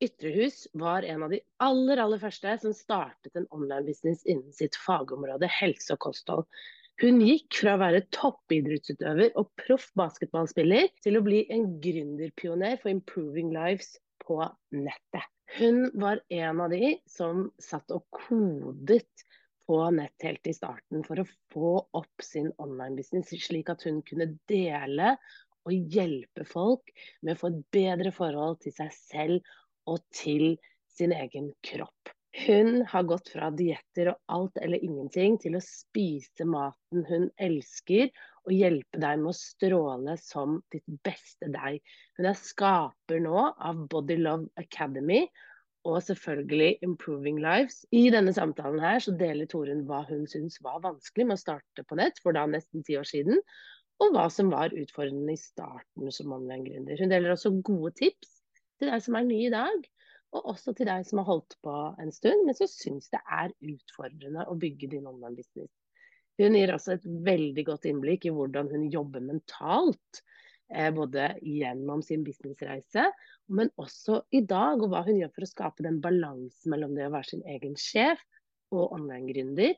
Ytrehus var en av de aller, aller første som startet en online-business innen sitt fagområde helse og kosthold. Hun gikk fra å være toppidrettsutøver og proff basketballspiller til å bli en gründerpioner for Improving Lives på nettet. Hun var en av de som satt og kodet på nett helt i starten for å få opp sin online-business, slik at hun kunne dele og hjelpe folk med å få et bedre forhold til seg selv og til sin egen kropp. Hun har gått fra dietter og alt eller ingenting til å spise maten hun elsker, og hjelpe deg med å stråle som ditt beste deg. Hun er skaper nå av Body Love Academy og selvfølgelig Improving Lives. I denne samtalen her så deler Torunn hva hun syns var vanskelig med å starte på nett for da nesten ti år siden, og hva som var utfordrende i starten som online-gründer. Hun deler også gode tips til deg som er ny i dag, og også til deg som har holdt på en stund, men som syns det er utfordrende å bygge din online-business. Hun gir også et veldig godt innblikk i hvordan hun jobber mentalt. Eh, både gjennom sin businessreise, men også i dag, og hva hun gjør for å skape den balansen mellom det å være sin egen sjef og online-gründer.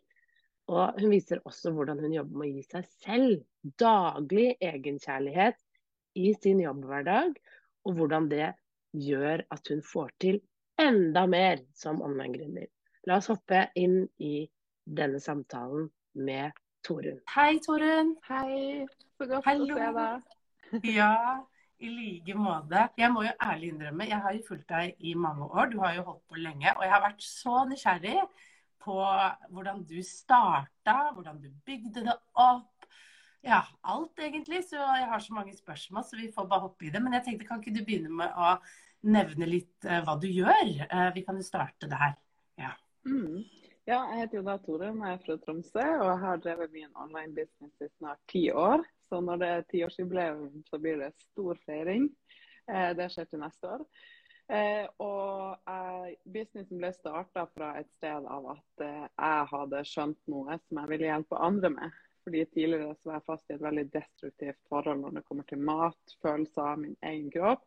Og hun viser også hvordan hun jobber med å gi seg selv daglig egenkjærlighet i sin jobbhverdag, og hvordan det gjør at hun får til enda mer som online-gründer. La oss hoppe inn i denne samtalen med Torunn. Hei, Torunn. Hei. Så godt Hallo. å se deg. ja, i like måte. Jeg må jo ærlig innrømme, jeg har jo fulgt deg i mange år. Du har jo holdt på lenge. Og jeg har vært så nysgjerrig på hvordan du starta, hvordan du bygde det opp. Ja, alt egentlig. Så jeg har så mange spørsmål, så vi får bare hoppe i det. Men jeg tenkte, kan ikke du begynne med å nevne litt uh, hva du gjør? Uh, vi kan jo starte der. Ja. Mm. ja, jeg heter jo da Torunn, jeg er fra Tromsø og jeg har drevet min online business i snart ti år. Så når det er tiårsjubileum, så blir det stor feiring. Uh, det skjer til neste år. Eh, og eh, businessen ble starta fra et sted av at eh, jeg hadde skjønt noe som jeg ville hjelpe andre med. Fordi Tidligere så var jeg fast i et veldig destruktivt forhold når det kommer til mat, følelser, min egen kropp.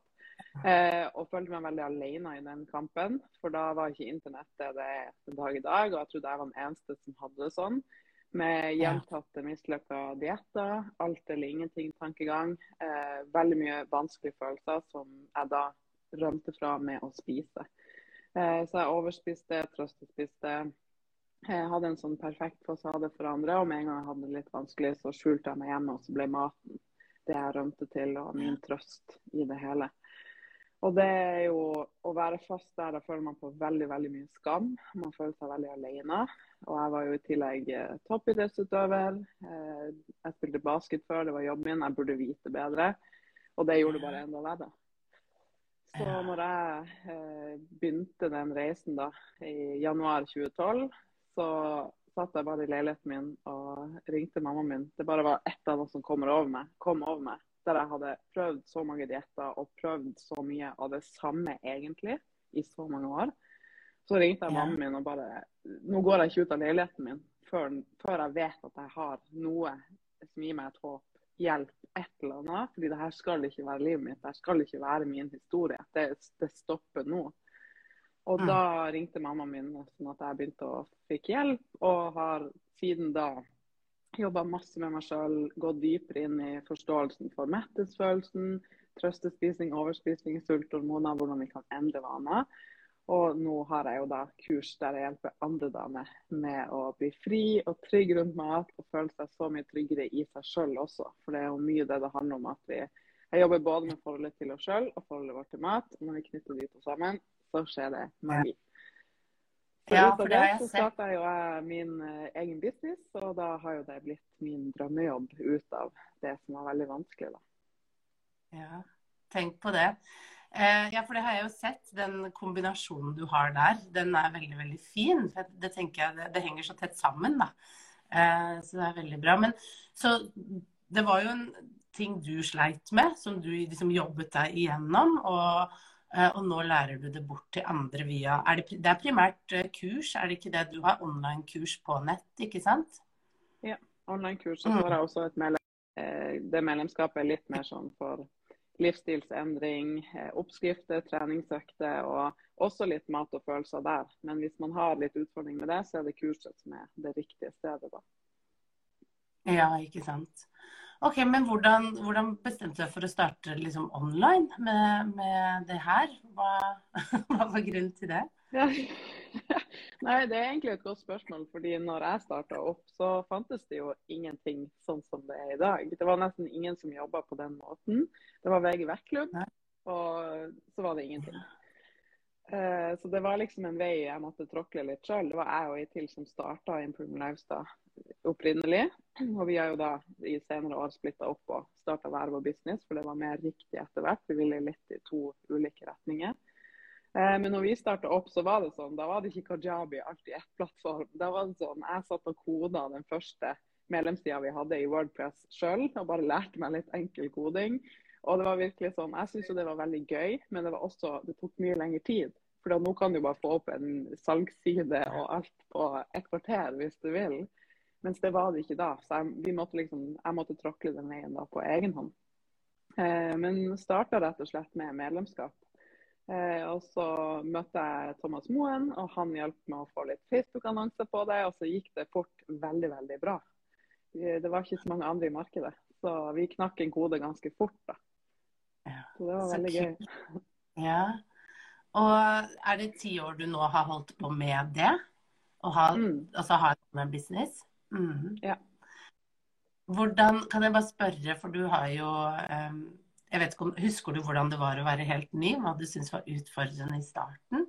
Eh, og følte meg veldig alene i den kampen. For da var ikke internett det det er den dag i dag. Og jeg trodde jeg var den eneste som hadde det sånn. Med gjentatte mislykka dietter, alt eller ingenting-tankegang. Eh, veldig mye vanskelige følelser som jeg da rømte fra med å spise. Eh, så jeg overspiste, trøstespiste. Jeg hadde en sånn perfekt fasade for andre, og med en gang jeg hadde det litt vanskelig, så skjulte jeg meg hjemme, og så ble maten det jeg rømte til, og min trøst i det hele. Og det er jo å være fast der, da føler man på veldig veldig mye skam. Man føler seg veldig alene. Og jeg var jo i tillegg eh, toppidrettsutøver. Eh, jeg spilte basket før, det var jobben min. Jeg burde vite bedre. Og det gjorde det bare enda verre. Så når jeg eh, begynte den reisen da, i januar 2012, så satt jeg bare i leiligheten min og ringte mammaen min. Det bare var ett av noe som kom over meg. Kom over meg der jeg hadde prøvd så mange dietter og prøvd så mye av det samme egentlig i så mange år. Så ringte jeg mammaen min og bare Nå går jeg ikke ut av leiligheten min før, før, jeg vet at jeg har noe som gir meg et håp, hjelp, et eller annet. Fordi det her skal ikke være livet mitt, det her skal ikke være min historie. Det, det stopper nå. Og da ringte mammaen min sånn at jeg begynte å fikk hjelp, og har siden da Jobba masse med meg sjøl, gått dypere inn i forståelsen for mettelsesfølelsen, trøstespising, overspising, sulthormoner, hvordan vi kan endre vaner. Og nå har jeg jo da kurs der jeg hjelper andre damer med å bli fri og trygg rundt mat og føle seg så mye tryggere i seg sjøl også. For det er jo mye det det handler om at vi Jeg jobber både med forholdet til oss sjøl og forholdet vårt til mat. Når vi knytter de to sammen, så skjer det magi. Så Ja, for det har det sett. så starta jo jeg min eh, egen business, og da har jo det blitt min drømmejobb ut av det som var veldig vanskelig, da. Ja, tenk på det. Eh, ja, for det har jeg jo sett. Den kombinasjonen du har der, den er veldig, veldig fin. Det, det tenker jeg, det, det henger så tett sammen, da. Eh, så det er veldig bra. Men så det var jo en ting du sleit med, som du liksom jobbet deg igjennom. Og, og nå lærer du det bort til andre via er det, det er primært eh, kurs, er det ikke det? Du har online-kurs på nett, ikke sant? Ja, Online-kurs, og så har jeg også et medlem, eh, det medlemskapet er litt mer sånn for livsstilsendring, eh, oppskrifter, treningsøkter og også litt mat og følelser der. Men hvis man har litt utfordring med det, så er det kurset som er det riktige stedet, da. Ja, ikke sant. Ok, men hvordan, hvordan bestemte du deg for å starte liksom online med, med det her? Hva, hva var grunnen til det? Ja. Nei, det er egentlig et godt spørsmål. fordi når jeg starta opp, så fantes det jo ingenting sånn som det er i dag. Det var nesten ingen som jobba på den måten. Det var VG Vektklubb, og så var det ingenting. Eh, Så det var liksom en vei jeg måtte tråkle litt sjøl. Det var jeg og ei til som starta Improvement Lifestyle opprinnelig. Og vi har jo da i senere år splitta opp og starta hver vår business, for det var mer riktig etter hvert. Vi ville litt i to ulike retninger. Eh, Men når vi starta opp, så var det sånn, da var det ikke Kajabi alt i ett plattform. Da var det sånn, Jeg satt og koda den første medlemstida vi hadde i Wordpress sjøl, og bare lærte meg litt enkel koding. Og det var virkelig sånn, Jeg syns jo det var veldig gøy, men det var også, det tok mye lengre tid. For nå kan du bare få opp en salgsside og alt på et kvarter hvis du vil. Mens det var det ikke da. Så jeg, vi måtte liksom, jeg måtte tråkle den veien da på egen hånd. Eh, men starta rett og slett med medlemskap. Eh, og så møtte jeg Thomas Moen, og han hjalp meg å få litt Facebook-annonser på det. Og så gikk det fort veldig, veldig bra. Eh, Det var ikke så mange andre i markedet, så vi knakk en kode ganske fort. da. Så det var så veldig gøy. Ja. Og er det ti år du nå har holdt på med det? Og har, Mm. altså ha en business? Mhm. Ja. Hvordan, kan jeg bare spørre, for du har jo jeg vet ikke Husker du hvordan det var å være helt ny? Hva du syntes var utfordrende i starten?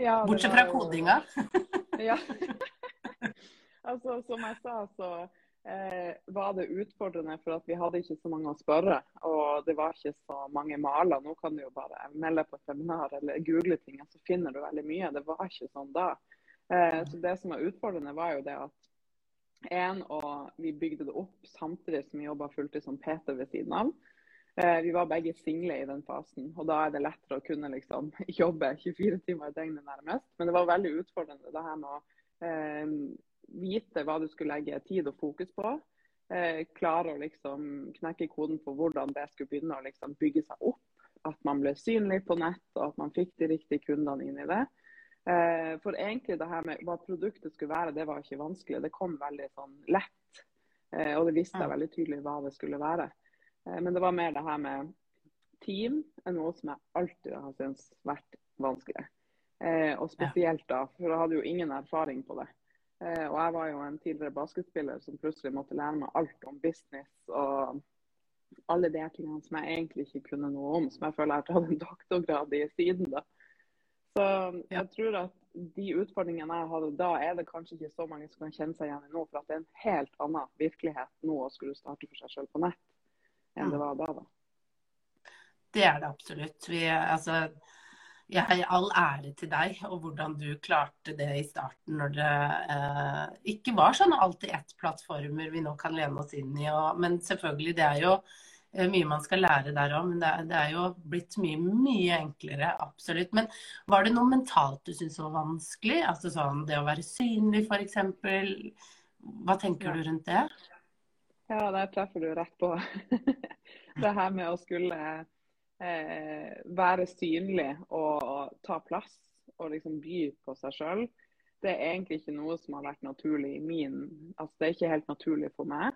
Ja, Bortsett fra kodinga. Ja. altså, som jeg sa, så eh, var det utfordrende for at vi hadde ikke så mange å spørre. Og det var ikke så mange maler. Nå kan du jo bare melde på et seminar eller google ting, så finner du veldig mye. Det var ikke sånn da. Eh, så det som var utfordrende, var jo det at en, og vi bygde det opp samtidig som vi jobba fulltid som PT ved siden av. Eh, Vi var begge single i den fasen, og da er det lettere å kunne liksom jobbe 24 timer i døgnet nærmest. Men det var veldig utfordrende det her med å eh, vite hva du skulle legge tid og fokus på. Eh, klare å liksom knekke koden på hvordan det skulle begynne å liksom bygge seg opp. At man ble synlig på nett, og at man fikk de riktige kundene inn i det. Eh, for egentlig det her med hva produktet skulle være, det var ikke vanskelig. Det kom veldig sånn lett. Eh, og det visste jeg veldig tydelig hva det skulle være. Eh, men det var mer det her med team enn noe som jeg alltid har syntes vært vanskelig. Eh, og spesielt da, for jeg hadde jo ingen erfaring på det. Eh, og jeg var jo en tidligere basketspiller som plutselig måtte lære meg alt om business og alle de tingene som jeg egentlig ikke kunne noe om, som jeg føler jeg har tatt en doktorgrad i siden. da. Så jeg tror at de utfordringene jeg hadde da, er det kanskje ikke så mange som kan kjenne seg igjen i nå. For at det er en helt annen virkelighet nå å skulle starte for seg selv på nett enn det var da. da. Det er det absolutt. Vi, altså, jeg all ære til deg og hvordan du klarte det i starten når det eh, ikke var sånn alltid ett plattformer vi nå kan lene oss inn i. Og, men selvfølgelig, det er jo mye man skal lære der òg. Men det er, det er, jo blitt mye, mye enklere. Absolutt. Men var det noe mentalt du syntes var vanskelig? Altså sånn det å være synlig, f.eks. Hva tenker Ja. du rundt det? Ja, der treffer du rett på. det her med å skulle eh, være synlig og ta plass og liksom by på seg sjøl, det er egentlig ikke noe som har vært naturlig i min Altså det er ikke helt naturlig for meg.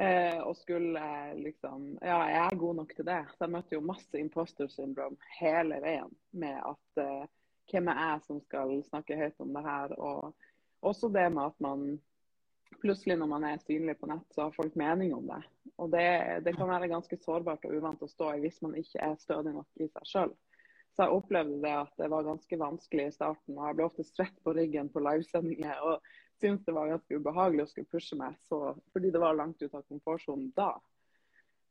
Eh, og skulle liksom Ja, jeg er god nok til det. Så jeg møtte jo masse imposter syndrome hele veien med at eh, hvem er jeg som skal snakke høyt om det her? Og også det med at man plutselig når man er synlig på nett, så har folk mening om det. Og det, det kan være ganske sårbart og uvant å stå i hvis man ikke er stødig nok i seg sjøl. Så jeg opplevde det at det var ganske vanskelig i starten. og Jeg ble ofte svett på ryggen på livesendinger syntes det var ganske ubehagelig å skulle pushe meg så, fordi det var langt ut av komfortsonen da.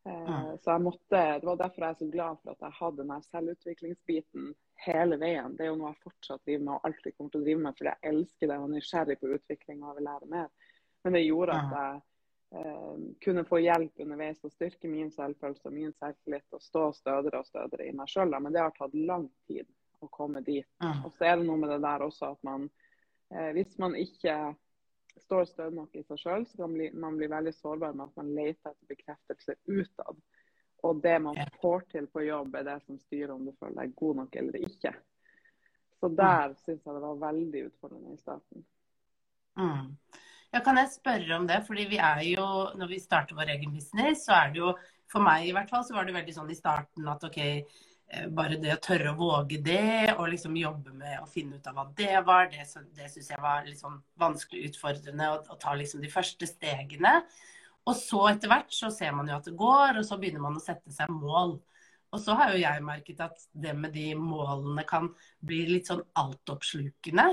Eh, så jeg måtte, Det var derfor jeg er så glad for at jeg hadde den selvutviklingsbiten hele veien. Det er jo noe jeg fortsatt driver med og alltid kommer til å drive med, fordi jeg elsker det og er nysgjerrig på utvikling og vil lære mer. Men det gjorde at jeg eh, kunne få hjelp underveis og styrke min selvfølelse og min selvtillit og stå stødigere og stødigere i meg sjøl. Men det har tatt lang tid å komme dit. Og så er det noe med det der også at man eh, Hvis man ikke står stødig nok i seg sjøl, så kan man bli veldig sårbar med at man leter etter bekreftelse utad. Og det man får til på jobb, er det som styrer om du føler deg god nok eller ikke. Så der syns jeg det var veldig utfordrende i starten. Mm. Ja, kan jeg spørre om det? Fordi vi er jo, når vi starter vår egen business, så er det jo For meg i hvert fall så var det veldig sånn i starten at OK, bare det å tørre å våge det, og liksom jobbe med å finne ut av hva det var, det, det syns jeg var sånn vanskelig utfordrende å, å, ta liksom de første stegene. Og så etter hvert så ser man jo at det går, og så begynner man å sette seg mål. Og så har jo jeg merket at det med de målene kan bli litt sånn altoppslukende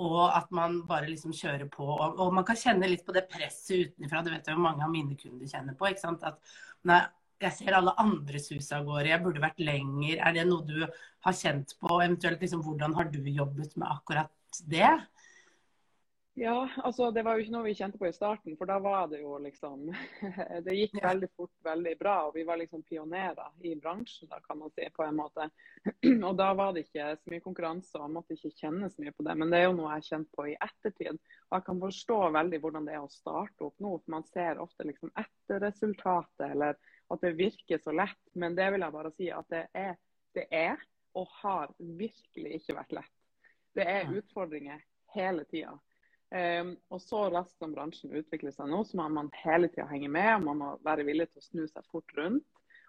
og at man bare liksom kjører på. Og, og, man kan kjenne litt på det presset utenfra. Det vet jeg jo mange av mine kunder kjenner på. ikke sant? At nei, jeg ser alle andre suse av gårde, jeg burde vært lenger. Er det noe du har kjent på? Eventuelt liksom, hvordan har du jobbet med akkurat det? Ja, altså det var jo ikke noe vi kjente på i starten, for da var det jo liksom Det gikk veldig fort, veldig bra, og vi var liksom pionerer i bransjen, da kan man si, på en måte. Og da var det ikke så mye konkurranse, og man måtte ikke kjenne så mye på det. Men det er jo noe jeg har kjent på i ettertid. Og jeg kan forstå veldig hvordan det er å starte opp nå, for man ser ofte liksom etter resultatet, eller at det virker så lett. Men det vil jeg bare si at det er, det er og har virkelig ikke vært lett. Det er utfordringer hele tida. Um, og så raskt som bransjen utvikler seg nå, så må man hele tida henge med. og Man må være villig til å snu seg fort rundt.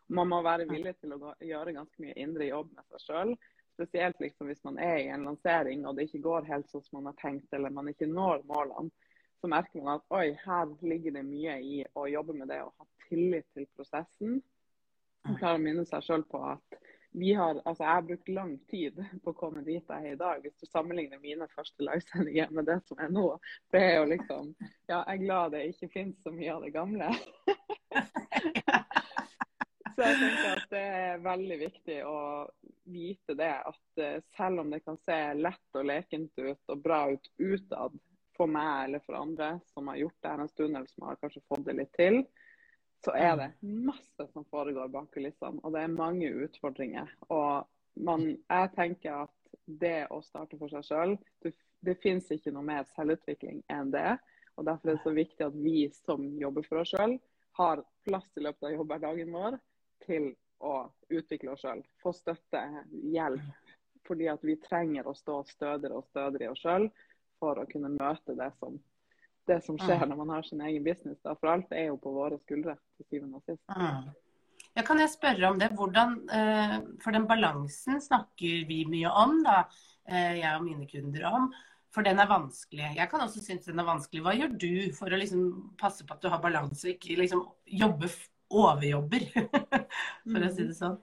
Og man må være villig til å gå, gjøre ganske mye indre jobb med seg sjøl. Spesielt liksom hvis man er i en lansering og det ikke går helt sånn som man har tenkt, eller man ikke når målene. Så merker man at oi, her ligger det mye i å jobbe med det og ha tillit til prosessen. Man klarer å minne seg sjøl på at vi har, altså jeg har brukt lang tid på å komme dit jeg er i dag. Hvis du sammenligner mine første livesendinger med det som er nå, det er jo liksom Ja, jeg er glad det ikke finnes så mye av det gamle. så jeg tenker at det er veldig viktig å vite det. At eh, selv om det kan se lett og lekent ut og bra ut utad for meg eller for andre som har gjort det her en stund, eller som har kanskje fått det litt til, så er det masse som foregår bak kulissene. Og det er mange utfordringer. Og man, jeg tenker at det å starte for seg sjøl, det, det finnes ikke noe mer selvutvikling enn det. Og Derfor er det så viktig at vi som jobber for oss sjøl, har plass i løpet av jobbhverdagen vår til å utvikle oss sjøl. Få støtte, hjelp. Fordi at vi trenger å stå stødigere og stødigere i oss sjøl for å kunne møte det som det som skjer når man har sin egen business. Da. For alt er jo på våre skuldre til syvende og sist. Ja, kan jeg spørre om det? Hvordan, eh, for den balansen snakker vi mye om, da, eh, jeg og mine kunder om. For den er vanskelig. Jeg kan også synes den er vanskelig. Hva gjør du for å liksom passe på at du har balanse, og ikke liksom jobbe overjobber, for å si det sånn?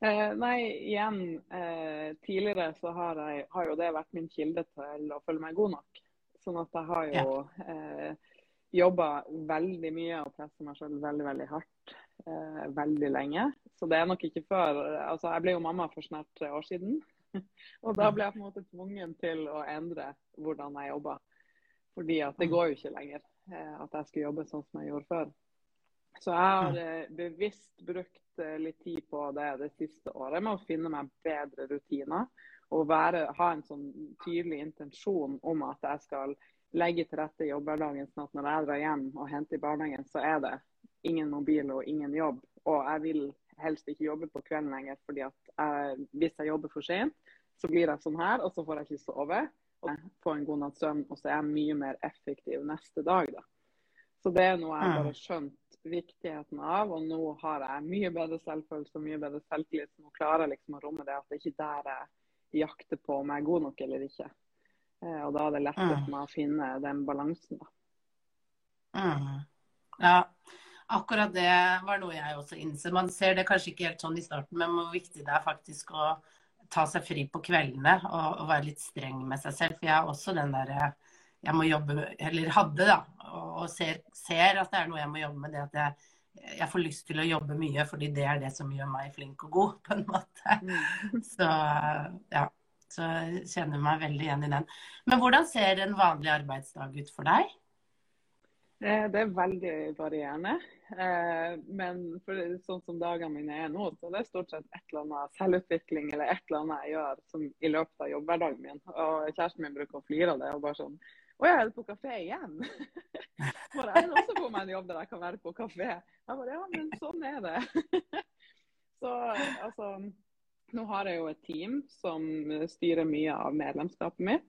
Eh, nei, igjen. Eh, tidligere så har, jeg, har, jo det vært min kilde til å føle meg god nok. Sånn at jeg har jo ja. eh, jobba veldig mye og pressa meg sjøl veldig, veldig hardt eh, veldig lenge. Så det er nok ikke før Altså, jeg ble jo mamma for snart tre år siden. og da ble jeg på en måte tvungen til å endre hvordan jeg jobba. Fordi at det går jo ikke lenger eh, at jeg skulle jobbe sånn som jeg gjorde før. Så jeg har eh, bevisst brukt eh, litt tid på det det siste året med å finne meg bedre rutiner og være, ha en sånn tydelig intensjon om at jeg skal legge til rette jobbhverdagen, sånn at når jeg drar hjem og henter i barnehagen, så er det ingen mobil og ingen jobb. Og jeg vil helst ikke jobbe på kvelden lenger, fordi at jeg, hvis jeg jobber for sent, så blir jeg sånn her, og så får jeg ikke sove. og får en god natts søvn, og så er jeg mye mer effektiv neste dag. da. Så det er noe jeg bare har skjønt viktigheten av, og nå har jeg mye bedre selvfølelse og mye bedre selvtillit. Nå klarer jeg liksom å romme det at det ikke der jeg jakter på om jeg er god nok eller ikke. Eh, og da er det lettere for meg å finne den balansen. da. Mm. Ja, akkurat det var noe jeg også innser. Man ser det kanskje ikke helt sånn i starten, men hvor viktig det er faktisk å ta seg fri på kveldene og, og være litt streng med seg selv. For jeg er også den derre jeg må jobbe, eller hadde, da, og, ser, ser at det er noe jeg må jobbe med. Det at jeg, jeg får lyst til å jobbe mye, fordi det er det som gjør meg flink og god, på en måte. Mm. Så ja. Så jeg kjenner meg veldig igjen i den. Men hvordan ser en vanlig arbeidsdag ut for deg? Eh, Det er veldig varierende. Eh, Men sånn som dagene mine er nå, så det er stort sett et eller annet selvutvikling eller et eller annet jeg gjør som i løpet av jobbhverdagen min. Og kjæresten min bruker å flire av det og bare sånn Å ja, er på kafé igjen? For jeg vil også få meg en jobb der jeg kan være på kafé. Jeg bare Ja, men sånn er det. Så altså Nå har jeg jo et team som styrer mye av medlemskapet mitt.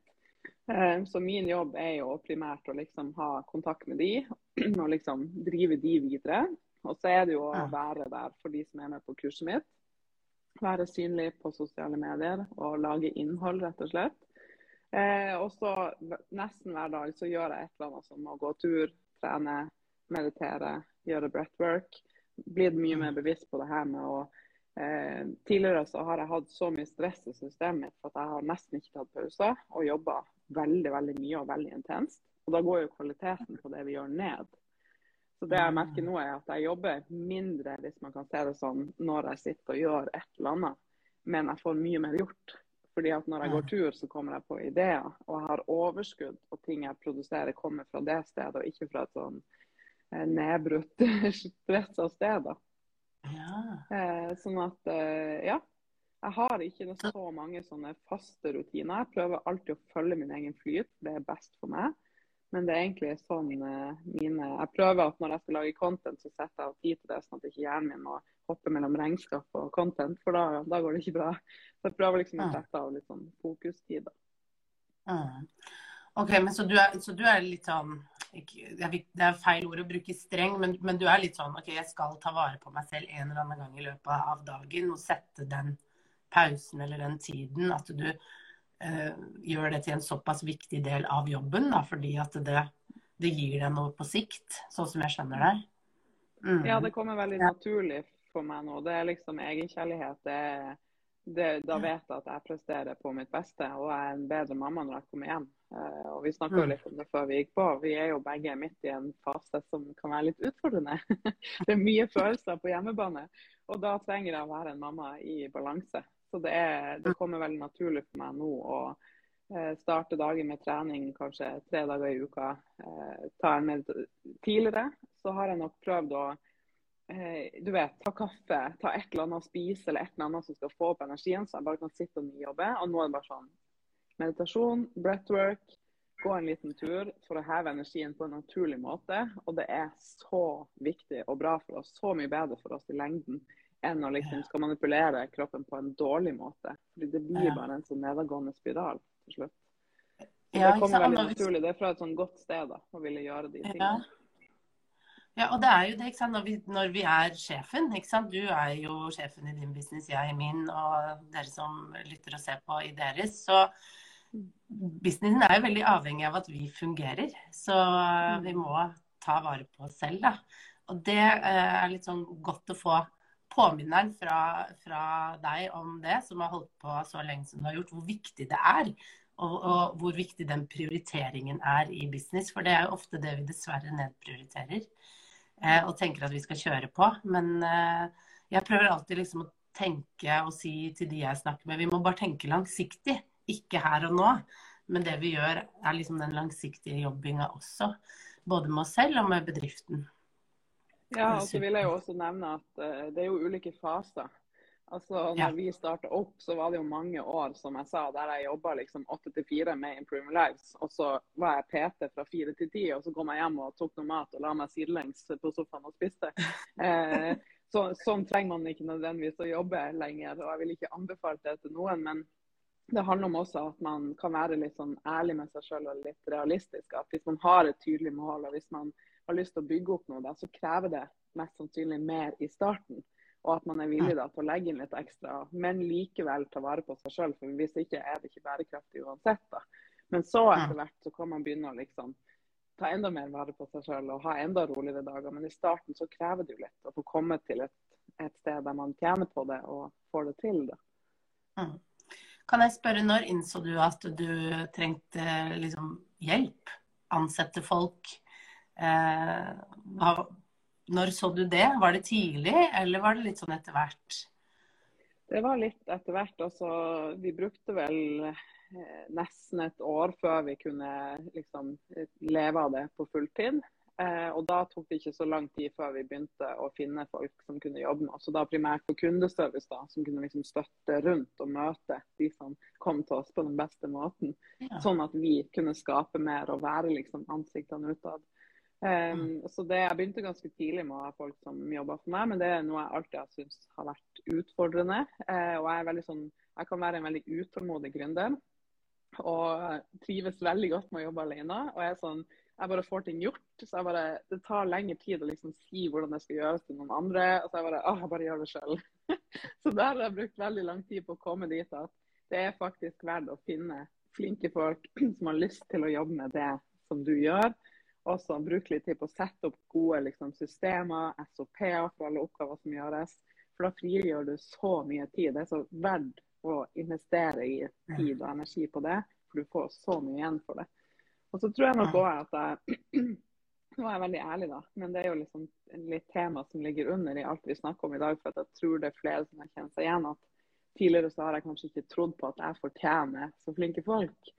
Eh, Så min jobb er jo primært å liksom ha kontakt med de, og liksom drive de videre. Og så er det jo å være der for de som er med på kurset mitt. Være synlig på sosiale medier og lage innhold, rett og slett. Eh, og så nesten hver dag så gjør jeg et eller annet som å gå tur, trene, meditere, gjøre breathwork. Blitt mye mer bevisst på det her med å eh, Tidligere så har jeg hatt så mye stress i systemet mitt at jeg har nesten ikke tatt pauser og jobba veldig veldig mye og veldig intenst. Og da går jo kvaliteten på det vi gjør ned. Så det jeg merker nå er at jeg jobber mindre, hvis man kan se det sånn, når jeg sitter og gjør et eller annet. Men jeg får mye mer gjort. Fordi at når jeg går tur, så kommer jeg på ideer. Og jeg har overskudd, og ting jeg produserer kommer fra det stedet, og ikke fra et sånn eh, nedbrutt, stressa sted. da. Ja. Eh, sånn at, eh, ja. Jeg har ikke så mange sånne faste rutiner. Jeg prøver alltid å følge min egen flyt. Det er best for meg. Men det er egentlig sånn eh, mine Jeg prøver at når jeg skal lage content, så setter jeg av tid til det, sånn at ikke hjernen min må hoppe mellom regnskap og content, for da, da går det ikke bra. Så jeg prøver liksom å sette av litt sånn fokustid. da. Mm. Ok, men så du, er, så du er litt sånn Det er feil ord å bruke streng, men, men du er litt sånn OK, jeg skal ta vare på meg selv en eller annen gang i løpet av dagen og sette den pausen eller den tiden. At du gjør det til en såpass viktig del av jobben, da, fordi at det, det gir deg noe på sikt, sånn som jeg skjønner det. Mm. Ja, det kommer veldig naturlig for meg nå. Det er liksom egenkjærlighet. Det, det, da vet jeg at jeg presterer på mitt beste, og jeg er en bedre mamma når jeg kommer hjem. Eh, og Vi snakka jo Mm. litt om det før vi gikk på. Vi er jo begge midt i en fase som kan være litt utfordrende. det er mye følelser på hjemmebane, og da trenger jeg å være en mamma i balanse. Så det, er, det kommer veldig naturlig for meg nå å eh, starte dagen med trening kanskje tre dager i uka. Eh, ta en med Tidligere så har jeg nok prøvd å eh, du vet, ta kaffe, ta et eller annet å spise eller et eller annet som skal få opp energien, så jeg bare kan sitte og jobbe. Og nå er det bare sånn meditasjon, breathwork, gå en liten tur for å heve energien på en naturlig måte. Og det er så viktig og bra for oss, så mye bedre for oss i lengden enn å liksom skal manipulere kroppen på en dårlig måte. Fordi det blir bare en sånn nedadgående spiral til slutt. Så det kommer veldig naturlig. Det er fra et sånn godt sted da, å ville gjøre de tingene. Ja, og det er jo det, ikke sant. Når vi, når vi er sjefen, ikke sant. Du er jo sjefen i din business, jeg i min, og dere som lytter og ser på i deres. Så businessen er jo veldig avhengig av at vi fungerer. Så vi må ta vare på oss selv, da. Og det eh, er litt sånn godt å få påminneren fra, fra deg om det, som har holdt på så lenge som du har gjort, hvor viktig det er. Og, og hvor viktig den prioriteringen er i business. For det er jo ofte det vi dessverre nedprioriterer. Eh, og tenker at vi skal kjøre på. Men eh, jeg prøver alltid liksom å tenke og si til de jeg snakker med, vi må bare tenke langsiktig. Ikke her og nå. Men det vi gjør, er liksom den langsiktige jobbinga også. Både med oss selv og med bedriften. Ja, og så vil jeg jo også nevne at eh, det er jo ulike faser. Altså, når Ja. vi starta opp, så var det jo mange år som jeg sa, der jeg jobba liksom åtte til fire med Improve Lives. Og så var jeg PT fra fire til ti, og så kom jeg hjem og tok noe mat og la meg sidelengs på sofaen og spiste. Eh, så, sånn trenger man ikke nødvendigvis å jobbe lenger, og jeg vil ikke anbefale det til noen. men det handler om også at man kan være litt sånn ærlig med seg selv og litt realistisk. At hvis man har et tydelig mål og hvis man har lyst til å bygge opp noe, da, så krever det mest sannsynlig mer i starten. Og at man er villig da, til å legge inn litt ekstra, men likevel ta vare på seg sjøl. For hvis ikke er det ikke bærekraftig uansett. da. Men så etter hvert så kan man begynne å liksom ta enda mer vare på seg sjøl og ha enda roligere dager. Men i starten så krever det jo litt å få komme til et, et sted der man tjener på det og får det til. da. Mm. Kan jeg spørre, når innså du at du trengte liksom, hjelp? Ansette folk? Eh, når så du det? Var det tidlig, eller var det litt sånn etter hvert? Det var litt etter hvert. Altså, vi brukte vel eh, nesten et år før vi kunne liksom, leve av det på fulltid. Eh, og da tok det ikke så lang tid før vi begynte å finne folk som kunne jobbe med oss. Og da primært på kundeservice, da, som kunne liksom støtte rundt og møte de som kom til oss på den beste måten. Ja. Sånn at vi kunne skape mer og være liksom ansiktene utad. Um. Så det, Jeg begynte ganske tidlig med å ha folk som jobba for meg, men det er noe jeg alltid har syntes har vært utfordrende. Uh, og jeg, er veldig sånn, jeg kan være en veldig utålmodig gründer og trives veldig godt med å jobbe alene. Og jeg er sånn, jeg bare får ting gjort. Så jeg bare, det tar lengre tid å liksom si hvordan det skal gjøres til noen andre. Og så jeg bare jeg bare gjør det sjøl. så der har jeg brukt veldig lang tid på å komme dit at det er faktisk verdt å finne flinke folk som har lyst til å jobbe med det som du gjør. Og som bruker litt tid på å sette opp gode liksom, systemer, SOP-er for alle oppgaver som gjøres. For da frigjør du så mye tid. Det er så verdt å investere i tid og energi på det, for du får så mye igjen for det. Og så tror jeg nok òg at jeg Nå er jeg veldig ærlig, da, men det er jo liksom litt tema som ligger under i alt vi snakker om i dag. For jeg tror det er flere som har kjent seg igjen at tidligere så har jeg kanskje ikke trodd på at jeg fortjener så flinke folk.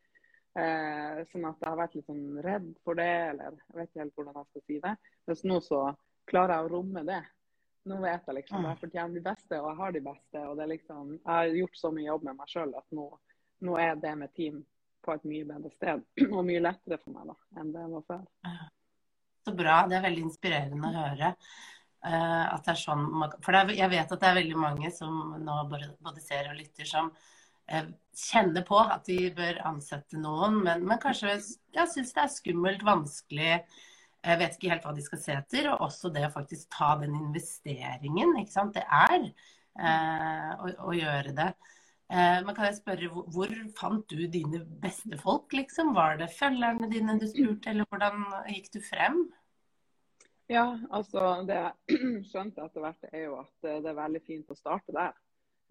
Eh, sånn at jeg har vært litt sånn redd for det, eller jeg vet ikke helt hvordan jeg skal si det. Mens nå så klarer jeg å romme det. Nå vet jeg liksom at jeg fortjener de beste, og jeg har de beste. og det er liksom, Jeg har gjort så mye jobb med meg sjøl at nå, nå er det med team på et mye bedre sted. Og mye lettere for meg da, enn det var før. Så bra. Det er veldig inspirerende å høre. Uh, at det er sånn, For er, jeg vet at det er veldig mange som nå både, ser og lytter, som uh, kjenner på at de bør ansette noen, men, men kanskje ja, syns det er skummelt, vanskelig. Jeg vet ikke helt hva de skal se etter. Og også det å faktisk ta den investeringen. Det er uh, å, å, gjøre det. Eh, men kan jeg spørre, hvor, fant du dine beste folk, liksom? Var det følgerne dine du spurte, eller hvordan gikk du frem? Ja, altså det jeg skjønte etter hvert, er jo at eh, det er veldig fint å starte der.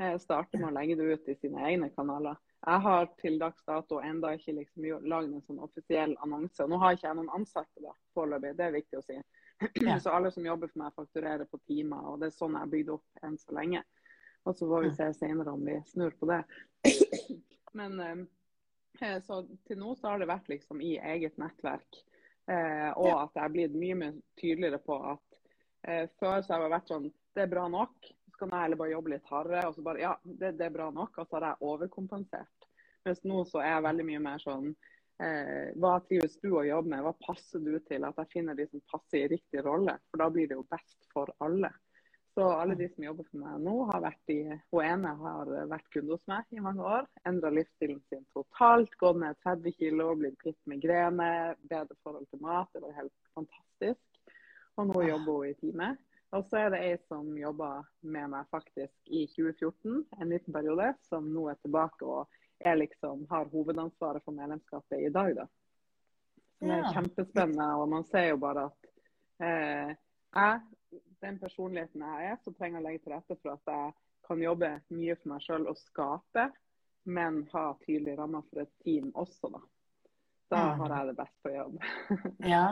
Eh, starte med å legge det ut i sine egne kanaler. Jeg har til dags dato enda ikke liksom lagd en sånn offisiell annonse. Nå har ikke jeg noen ansatte da, foreløpig, det er viktig å si. Ja. Så alle som jobber for meg, fakturerer på timer, og det er sånn jeg har bygd opp enn så lenge. Og så får vi se senere om vi snur på det. Men eh, så til nå så har det vært liksom i eget nettverk. Eh, og at jeg er blitt mye mer tydeligere på at eh, før så har jeg vært sånn Det er bra nok. Så kan jeg heller bare jobbe litt hardere. Og så bare Ja, det, det er bra nok. Og så har jeg overkompensert. Mens nå så er jeg veldig mye mer sånn eh, Hva trives du å jobbe med? Hva passer du til? At jeg finner de som passer i riktig rolle. For da blir det jo best for alle. Så alle de som jobber for meg nå, har vært i Hun ene har vært kunde hos meg i mange år. Endra livsstilen sin totalt. Gått ned 30 kg, blitt kvitt migrene, bedre forhold til mat. Det var helt fantastisk. Og nå jobber hun i teamet. Og så er det ei som jobba med meg faktisk i 2014, en liten periode, som nå er tilbake og er liksom, har hovedansvaret for medlemskapet i dag. da. Det er kjempespennende, og man ser jo bare at eh, jeg den personligheten jeg er, så trenger jeg å legge til rette for at jeg kan jobbe mye for meg sjøl og skape, men ha tydelige rammer for et team også, da. Da har jeg det best på jobb. ja.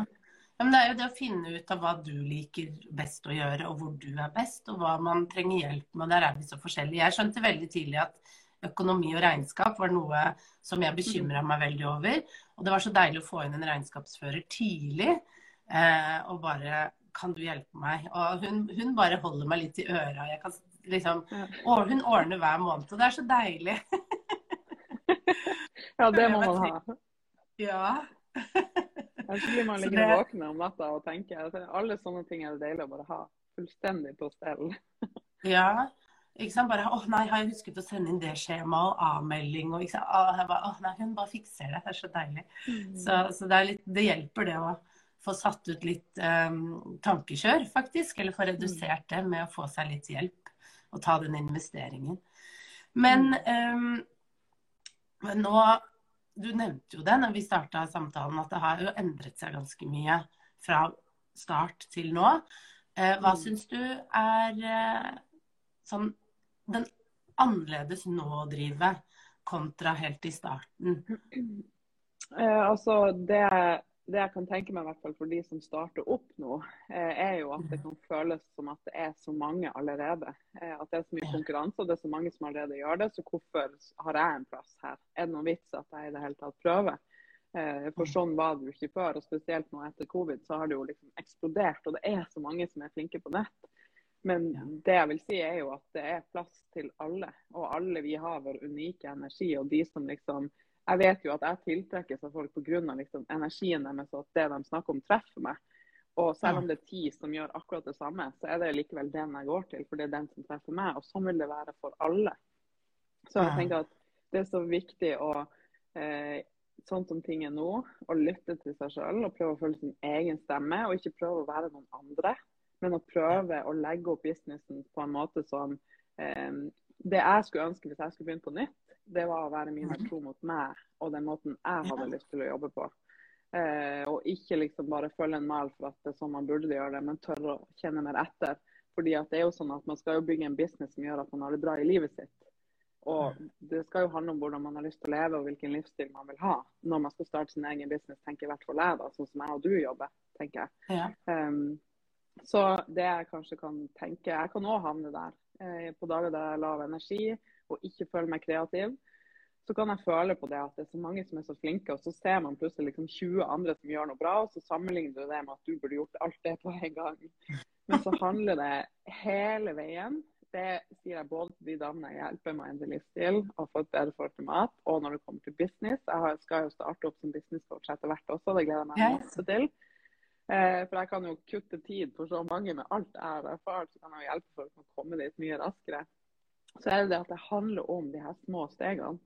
Men det er jo det å finne ut av hva du liker best å gjøre, og hvor du er best, og hva man trenger hjelp med. Der er vi så forskjellige. Jeg skjønte veldig tidlig at økonomi og regnskap var noe som jeg bekymra meg veldig over. Og det var så deilig å få inn en regnskapsfører tidlig. Eh, og bare kan du hjelpe meg? Og hun, hun bare holder meg litt i øra. Jeg kan liksom, å, hun ordner hver måned, og det er så deilig. ja, det må man ha. Ja. Blir man ligger det... våken om natta og tenker at alle sånne ting er det deilig å bare ha fullstendig på stell. ja. Ikke sant? Bare 'Å nei, har jeg husket å sende inn det skjemaet og avmelding?' og ikke sant? Jeg bare, å nei, hun bare fikser det. Det er så deilig. Mm. Så, så det, litt, det, hjelper, det òg få satt ut litt um, tankekjør, faktisk. Eller få redusert det med å få seg litt hjelp. og ta den investeringen. Men um, nå Du nevnte jo det når vi starta samtalen, at det har jo endret seg ganske mye fra start til nå. Uh, hva mm. syns du er uh, sånn den annerledes nå å drive kontra helt i starten? Uh, altså, det det jeg kan tenke meg, i hvert fall for de som starter opp nå, eh, er jo at det kan føles som at det er så mange allerede. Eh, at det er så mye konkurranse, og det er så mange som allerede gjør det. Så hvorfor har jeg en plass her? Er det noen vits at jeg i det hele tatt prøver? Eh, for sånn var det jo ikke før. Og spesielt nå etter covid så har det jo liksom eksplodert. Og det er så mange som er flinke på nett. Men det jeg vil si er jo at det er plass til alle. Og alle vi har vår unike energi. Og de som liksom jeg vet jo at jeg tiltrekkes av folk pga. Liksom, energien deres og at det de snakker om, treffer meg. Og selv om det er ti som gjør akkurat det samme, så er det likevel den jeg går til, for det er den som treffer meg. Og sånn vil det være for alle. Så jeg tenker at det er så viktig å, eh, sånn som ting er nå, å lytte til seg sjøl og prøve å følge sin egen stemme, og ikke prøve å være noen andre. Men å prøve å legge opp businessen på en måte som eh, Det jeg skulle ønske hvis jeg skulle begynt på nytt, det var å være mye mer tro mot meg og den måten jeg hadde lyst til å jobbe på. Eh, og ikke liksom bare følge en mal for at det er sånn man burde gjøre det, men tørre å kjenne mer etter. Fordi at det er jo sånn at Man skal jo bygge en business som gjør at man har det bra i livet sitt. Og Det skal jo handle om hvordan man har lyst til å leve og hvilken livsstil man vil ha. Når man skal starte sin egen business, tenker i hvert fall jeg, da, sånn som jeg og du jobber. tenker jeg. Ja. Um, så det jeg kanskje kan tenke Jeg kan òg havne der. Eh, på dager der jeg har lav energi, og ikke føler meg kreativ, så kan jeg føle på det at det er så mange som er så flinke, og så ser man plutselig liksom 20 andre som gjør noe bra, og så sammenligner du det med at du burde gjort alt det på en gang. Men så handler det hele veien. Det sier jeg både til de damene jeg hjelper med endre livsstil og få et bedre forhold til mat, og når det kommer til business. Jeg skal jo starte opp som businesscoach etter hvert også, det gleder jeg meg masse til. Eh, for jeg kan jo kutte tid for så mange med alt jeg har erfart, så kan jeg hjelpe folk med å komme dit mye raskere så er det det at det handler om de her små stegene.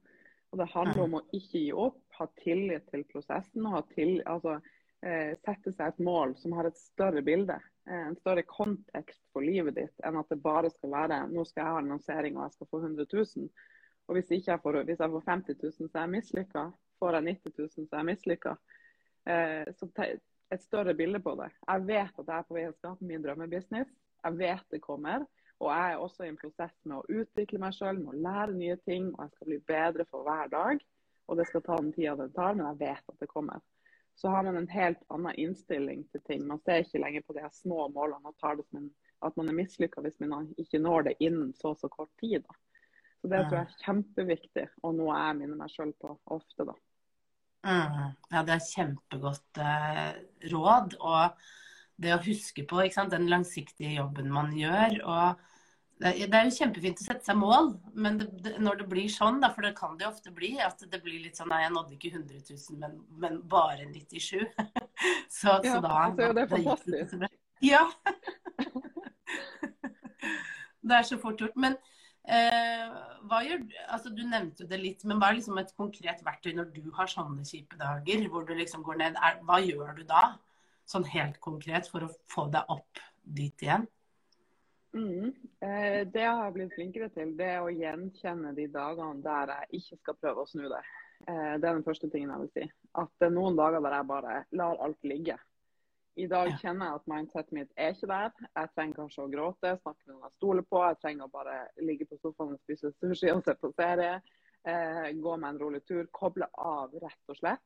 Og det handler om å ikke gi opp, ha tillit til prosessen og ha til, altså, eh, sette seg et mål som har et større bilde. Eh, en større kontekst for livet ditt enn at det bare skal være nå skal jeg ha en lansering og jeg skal få 100 000. Og hvis, jeg får, hvis jeg får 50 000, så er jeg mislykka. Får jeg 90 000, så er jeg mislykka. Så et større bilde på det. Jeg vet at jeg er på vei til å skape min drømmebusiness. Jeg vet det kommer. Og jeg er også i en prosess med å utvikle meg sjøl, med å lære nye ting. Og jeg skal bli bedre for hver dag. Og det skal ta den tida det tar, men jeg vet at det kommer. Så har man en helt annen innstilling til ting. Man ser ikke lenger på de her små målene og tar det som en, at man er mislykka hvis man ikke når det innen så så kort tid. Da. Så det tror jeg er kjempeviktig, og noe jeg minner meg sjøl på ofte, da. Mm. Ja, det er kjempegodt eh, råd. Og det å huske på den langsiktige jobben man gjør. og det er jo kjempefint å sette seg mål, men det, det, når det blir sånn, da, for det kan det jo ofte bli, at det blir litt sånn Nei, jeg nådde ikke 100 000, men, men bare 97 så, ja, så da altså, Det er fantastisk. Ja. det er så fort gjort. Men gjør altså Du nevnte det litt, men hva er liksom et konkret verktøy når du har sånne kjipe dager, hvor du liksom går ned? Er, hva gjør du da? sånn helt konkret for å få deg opp dit igjen? Mm. Eh, det jeg har blitt flinkere til, det er å gjenkjenne de dagene der jeg ikke skal prøve å snu det. Eh, det er den første tingen jeg vil si. At det er noen dager der jeg bare lar alt ligge. I dag kjenner jeg at mindsetet mitt er ikke der. Jeg trenger kanskje å gråte, snakke med noen jeg stoler på. Jeg trenger å bare ligge på sofaen og spise sushi og se på serie. Eh, gå med en rolig tur. Koble av, rett og slett.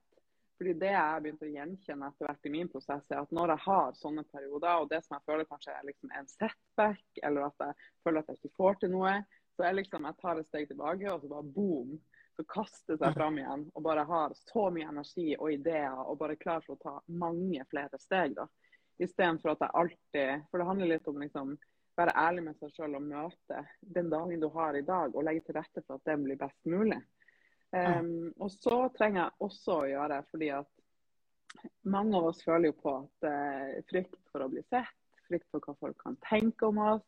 Fordi Det jeg har begynt å gjenkjenne etter hvert i min prosess, er at når jeg har sånne perioder, og det som jeg føler kanskje er liksom en setback, eller at jeg føler at jeg ikke får til noe, så er liksom jeg tar et steg tilbake, og så bare boom. Så kaster seg fram igjen og bare har så mye energi og ideer og bare klar for å ta mange flere steg. da. Istedenfor at jeg alltid For det handler litt om liksom være ærlig med seg sjøl og møte den dagen du har i dag, og legge til rette for at den blir best mulig. Um, og så trenger jeg også å gjøre, fordi at mange av oss føler jo på at uh, frykt for å bli sett, frykt for hva folk kan tenke om oss,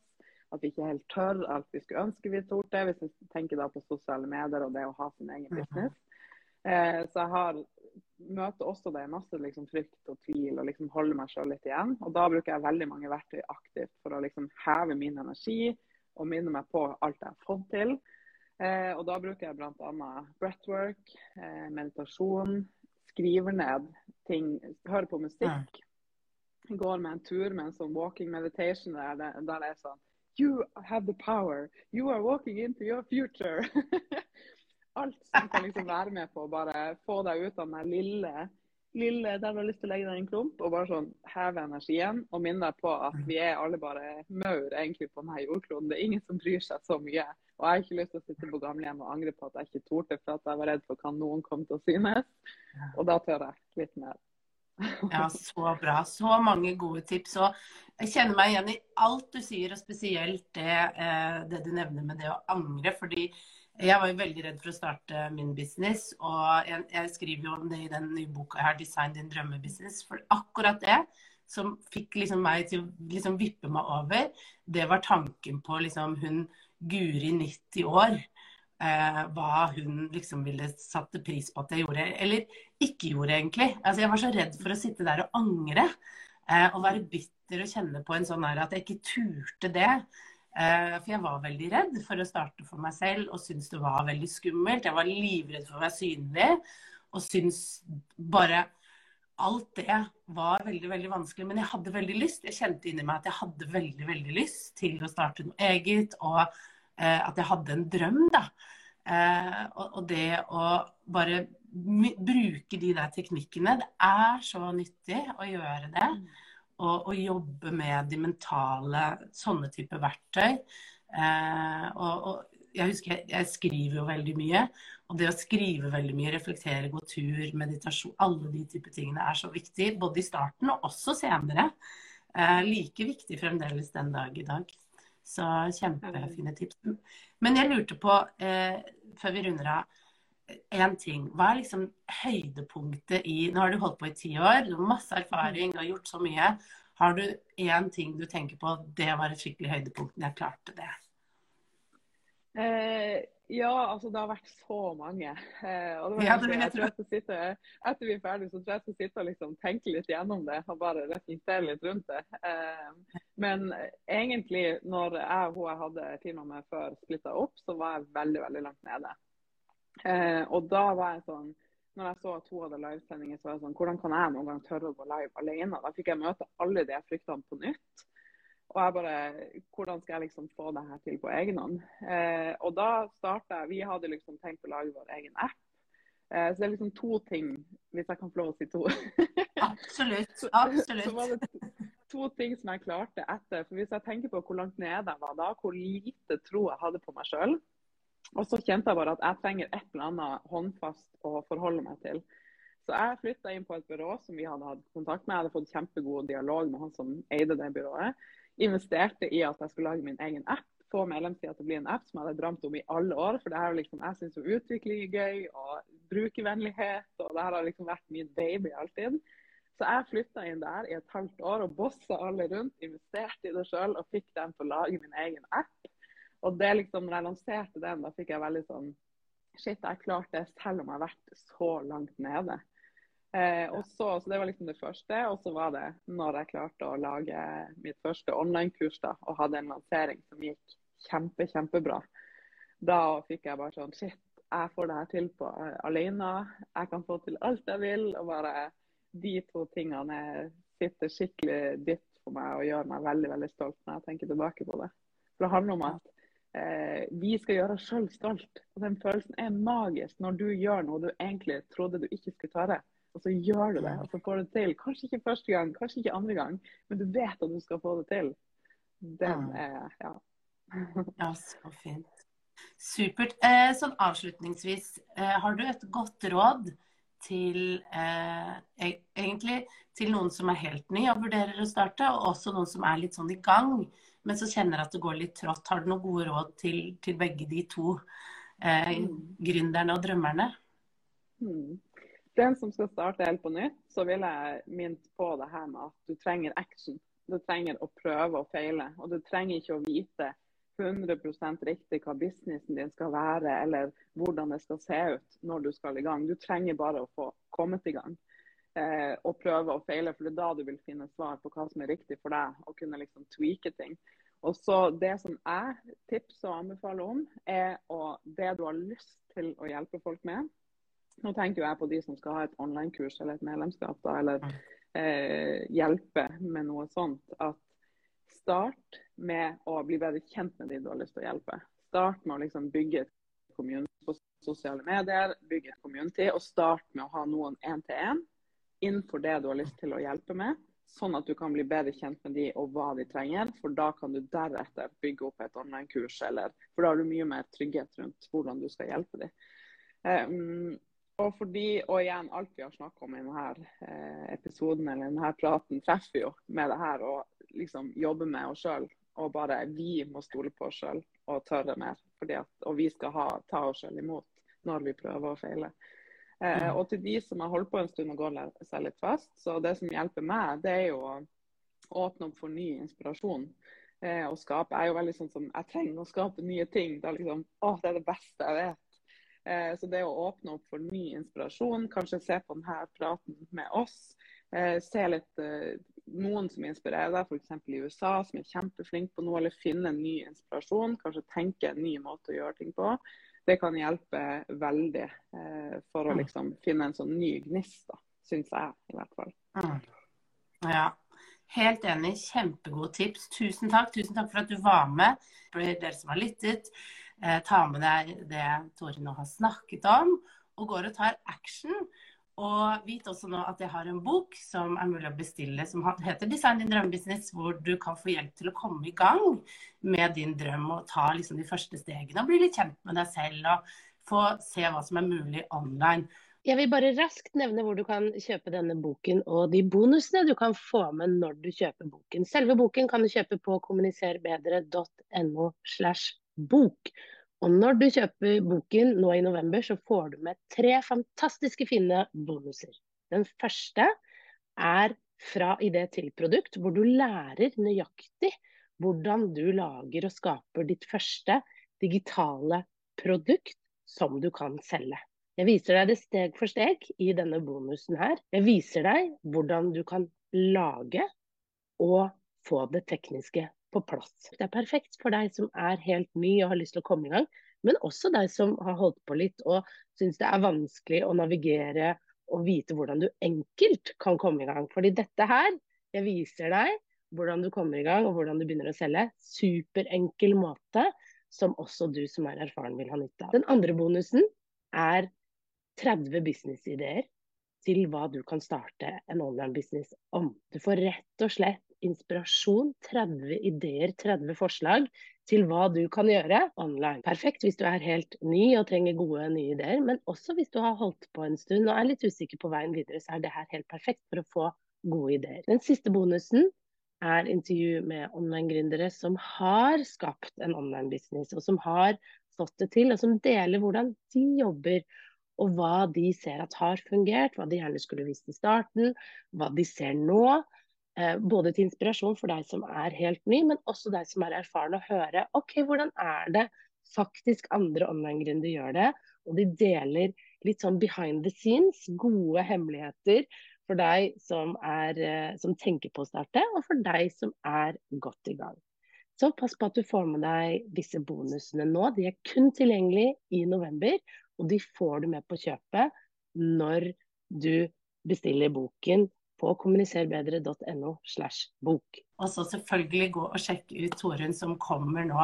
at vi ikke helt tør alt vi skulle ønske vi torde. Hvis vi tenker da på sosiale medier og det å ha sin egen business. Eh, så jeg har møter også det masse liksom, frykt og tvil og liksom holder meg sjøl litt igjen. Og da bruker jeg veldig mange verktøy aktivt for å liksom heve min energi, og minne meg på alt jeg har fått til. Eh, og da bruker jeg bl.a. breathwork, eh, meditasjon, skriver ned ting, hører på musikk. Går med en tur med en sånn walking meditation der, der det er sånn You have the power. You are walking into your future. Alt som kan liksom være med på å bare få deg ut av den lille lille der du har lyst til å legge deg i en klump og bare sånn heve energien og minne deg på at vi er alle bare maur egentlig på denne jordkloden. Det er ingen som bryr seg så mye. Og jeg har ikke lyst til å sitte på gamlehjem og angre på at jeg ikke torde for at jeg var redd for hva noen kom til å synes. Og da tør jeg litt mer. Ja, så bra. Så mange gode tips. Og jeg kjenner meg igjen i alt du sier, og spesielt det, eh, det du nevner med det å angre. fordi jeg var jo veldig redd for å starte min business, og jeg, jeg skriver jo om det i den nye boka her, 'Design din drømmebusiness'. For akkurat det som fikk liksom meg til å liksom vippe meg over, det var tanken på liksom hun Guri 90 år. Eh, hva hun liksom ville satte pris på at jeg gjorde, eller ikke gjorde, egentlig. Altså, jeg var så redd for å sitte der og angre. Eh, og være bitter og kjenne på en sånn her at jeg ikke turte det. Eh, for jeg var veldig redd for å starte for meg selv og syntes det var veldig skummelt. Jeg var livredd for å være synlig og syntes bare Alt det var veldig veldig vanskelig, men jeg hadde veldig lyst. Jeg kjente inni meg at jeg hadde veldig veldig lyst til å starte noe eget, og at jeg hadde en drøm, da. Eh, og, og det å bare bruke de der teknikkene, det er så nyttig å gjøre det. Mm og, og jobbe med de mentale sånne type verktøy. Eh, og, og, jeg husker jeg, jeg, skriver jo veldig mye. Og det å skrive veldig mye, reflektere, gå tur, meditasjon, alle de type tingene er så viktig. Både i starten og også senere. Eh, like viktig fremdeles den dag i dag. Så kjempefine tips. Men jeg lurte på, eh, før vi runder av én ting. Hva er liksom høydepunktet i Nå har du holdt på i ti år, du har masse erfaring, du har gjort så mye. Har du én ting du tenker på det var et skikkelig høydepunkt når jeg klarte det? Eh, ja, altså det har vært så mange. Eh, og det var ja, det jeg tror jeg skal sitte, Etter vi er ferdige, så tror jeg jeg skal sitte og liksom tenke litt gjennom det og bare reflektere litt rundt det. Eh, men egentlig, når jeg og hun jeg hadde firma med før splitta opp, så var jeg veldig, veldig langt nede. Eh, og da var jeg sånn når jeg så at hun hadde livesendinger, så var jeg sånn Hvordan kan jeg noen gang tørre å gå live alene? Da fikk jeg møte alle de fryktene på nytt. Og jeg bare Hvordan skal jeg liksom få det her til på egen hånd? Eh, og da starta Vi hadde liksom tenkt å lage vår egen app. Eh, så det er liksom to ting, hvis jeg kan få lov å si to. absolutt. Absolutt. så, så var det to ting som jeg klarte etter. For hvis jeg tenker på hvor langt nede jeg var da, hvor lite tro jeg hadde på meg sjøl, og så kjente jeg bare at jeg trenger et eller annet håndfast å forholde meg til. Så jeg flytta inn på et byrå som vi hadde hatt kontakt med. Jeg hadde fått kjempegod dialog med han som eide det byrået. Investerte i at jeg skulle lage min egen app. Få medlemstida til å bli en app som jeg hadde drømt om i alle år. For det her liksom, jeg syns utvikling er gøy, og brukervennlighet. Og det her har liksom vært min baby alltid. Så jeg flytta inn der i et halvt år og bossa alle rundt. Investerte i det sjøl og fikk dem til å lage min egen app. Og det liksom, når jeg lanserte den, da fikk jeg veldig sånn Shit, jeg klarte det selv om jeg har vært så langt nede. Eh, og så, Det var liksom det første. Og så var det når jeg klarte å lage mitt første online-kurs da, og hadde en lansering som gikk kjempe, kjempebra. Da fikk jeg bare sånn Shit, jeg får det her til på uh, alene. Jeg kan få til alt jeg vil. Og bare de to tingene sitter skikkelig dypt for meg og gjør meg veldig, veldig stolt når jeg tenker tilbake på det. For det handler om at eh, vi skal gjøre oss sjøl stolt. Og den følelsen er magisk når du gjør noe du egentlig trodde du ikke skulle klare. Og så gjør du det, og så får du det til. Kanskje ikke første gang, kanskje ikke andre gang, men du vet at du skal få det til. Den er Ja. ja, så fint. Supert. Eh, sånn avslutningsvis, eh, har du et godt råd til eh, e-, egentlig til noen som er helt ny og vurderer å starte, og også noen som er litt sånn i gang? men så kjenner at det går litt trått. Har du noen gode råd til, til begge de to eh, mm. gründerne og drømmerne? Mm. Den som skal starte helt på nytt, så vil jeg minne på det her med at du trenger action. Du trenger å prøve og feile. Og du trenger ikke å vite 100% riktig hva businessen din skal være, eller hvordan det skal se ut når du skal i gang. Du trenger bare å få kommet i gang eh, og prøve og feile, for det er da du vil finne svar på hva som er riktig for deg, og kunne liksom tweake ting. Og så Det som jeg tipser og anbefaler om, er å, det du har lyst til å hjelpe folk med. Nå tenker jeg på de som skal ha et online-kurs eller et medlemskap, da, eller eh, hjelpe med noe sånt. At start med å bli bedre kjent med de du har lyst til å hjelpe. Start med å liksom bygge et community på sosiale medier, bygge et community, og start med å ha noen én-til-én innenfor det du har lyst til å hjelpe med sånn at du kan bli bedre kjent med de og hva de trenger. For da kan du deretter bygge opp et online-kurs, for da har du mye mer trygghet rundt hvordan du skal hjelpe dem. Um, og fordi, og igjen, alt vi har snakka om i denne eh, episoden eller denne praten, treffer jo med det her å liksom jobbe med oss sjøl. Og bare vi må stole på oss sjøl og tørre mer. At, og vi skal ha, ta oss sjøl imot når vi prøver å feile. Eh, og til de som har holdt på en stund og går seg litt fast, så det som hjelper meg, det er jo å åpne opp for ny inspirasjon. Eh, og skape. Jeg er jo veldig sånn som jeg trenger å skape nye ting. Det er liksom, å, det er det beste jeg vet. Eh, så det å åpne opp for ny inspirasjon, kanskje se på denne praten med oss. Eh, se litt eh, noen som inspirerer deg, f.eks. i USA, som er kjempeflink på noe, eller finne en ny inspirasjon. Kanskje tenke en ny måte å gjøre ting på det kan hjelpe veldig for å liksom finne en sånn ny gnist, da, syns jeg i hvert fall. Mm. Ja, helt enig. Kjempegode tips. Tusen takk. Tusen takk for at du var med. Dere som har lyttet, eh, ta med deg det Tore nå har snakket om, og går og tar action. Og vit også nå at jeg har en bok som er mulig å bestille, som heter 'Design din drømmebusiness', hvor du kan få hjelp til å komme i gang med din drøm og ta liksom de første stegene. Og bli litt kjent med deg selv og få se hva som er mulig online. Jeg vil bare raskt nevne hvor du kan kjøpe denne boken og de bonusene du kan få med når du kjøper boken. Selve boken kan du kjøpe på kommuniserbedre.no slash bok. Og når du kjøper boken nå i november, så får du med tre fantastiske fine bonuser. Den første er fra idé til produkt, hvor du lærer nøyaktig hvordan du lager og skaper ditt første digitale produkt som du kan selge. Jeg viser deg det steg for steg i denne bonusen her. Jeg viser deg hvordan du kan lage og få det tekniske på plass. Det er perfekt for deg som er helt ny og har lyst til å komme i gang, men også deg som har holdt på litt og syns det er vanskelig å navigere og vite hvordan du enkelt kan komme i gang. Fordi dette her, jeg viser deg hvordan du kommer i gang og hvordan du begynner å selge. Superenkel måte som også du som er erfaren vil ha nytte av. Den andre bonusen er 30 businessideer til hva du kan starte en online-business om. Du får rett og slett inspirasjon, 30 ideer, 30 forslag til hva du kan gjøre online. Perfekt hvis du er helt ny og trenger gode nye ideer, men også hvis du har holdt på en stund og er litt usikker på veien videre, så er det her helt perfekt for å få gode ideer. Den siste bonusen er intervju med online-gründere som har skapt en online-business, og som har fått det til, og som deler hvordan de jobber og hva de ser at har fungert, hva de gjerne skulle visst i starten, hva de ser nå. Eh, både til inspirasjon for deg som er helt ny, men også deg som er erfaren, å høre ok, hvordan er det faktisk andre online-gründere gjør det. Og de deler litt sånn behind the scenes, gode hemmeligheter for deg som, er, eh, som tenker på å starte, og for deg som er godt i gang. Så pass på at du får med deg disse bonusene nå. De er kun tilgjengelig i november, og de får du med på kjøpet når du bestiller boken på kommuniserbedre.no slash bok. Og så selvfølgelig gå og sjekke ut Torunn som kommer nå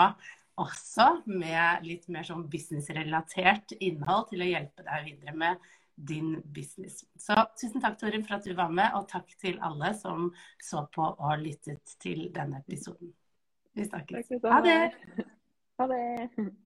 også med litt mer sånn businessrelatert innhold til å hjelpe deg videre med din business. Så tusen takk, Torunn, for at du var med, og takk til alle som så på og lyttet til denne episoden. Vi snakkes. Ha det. Ha det.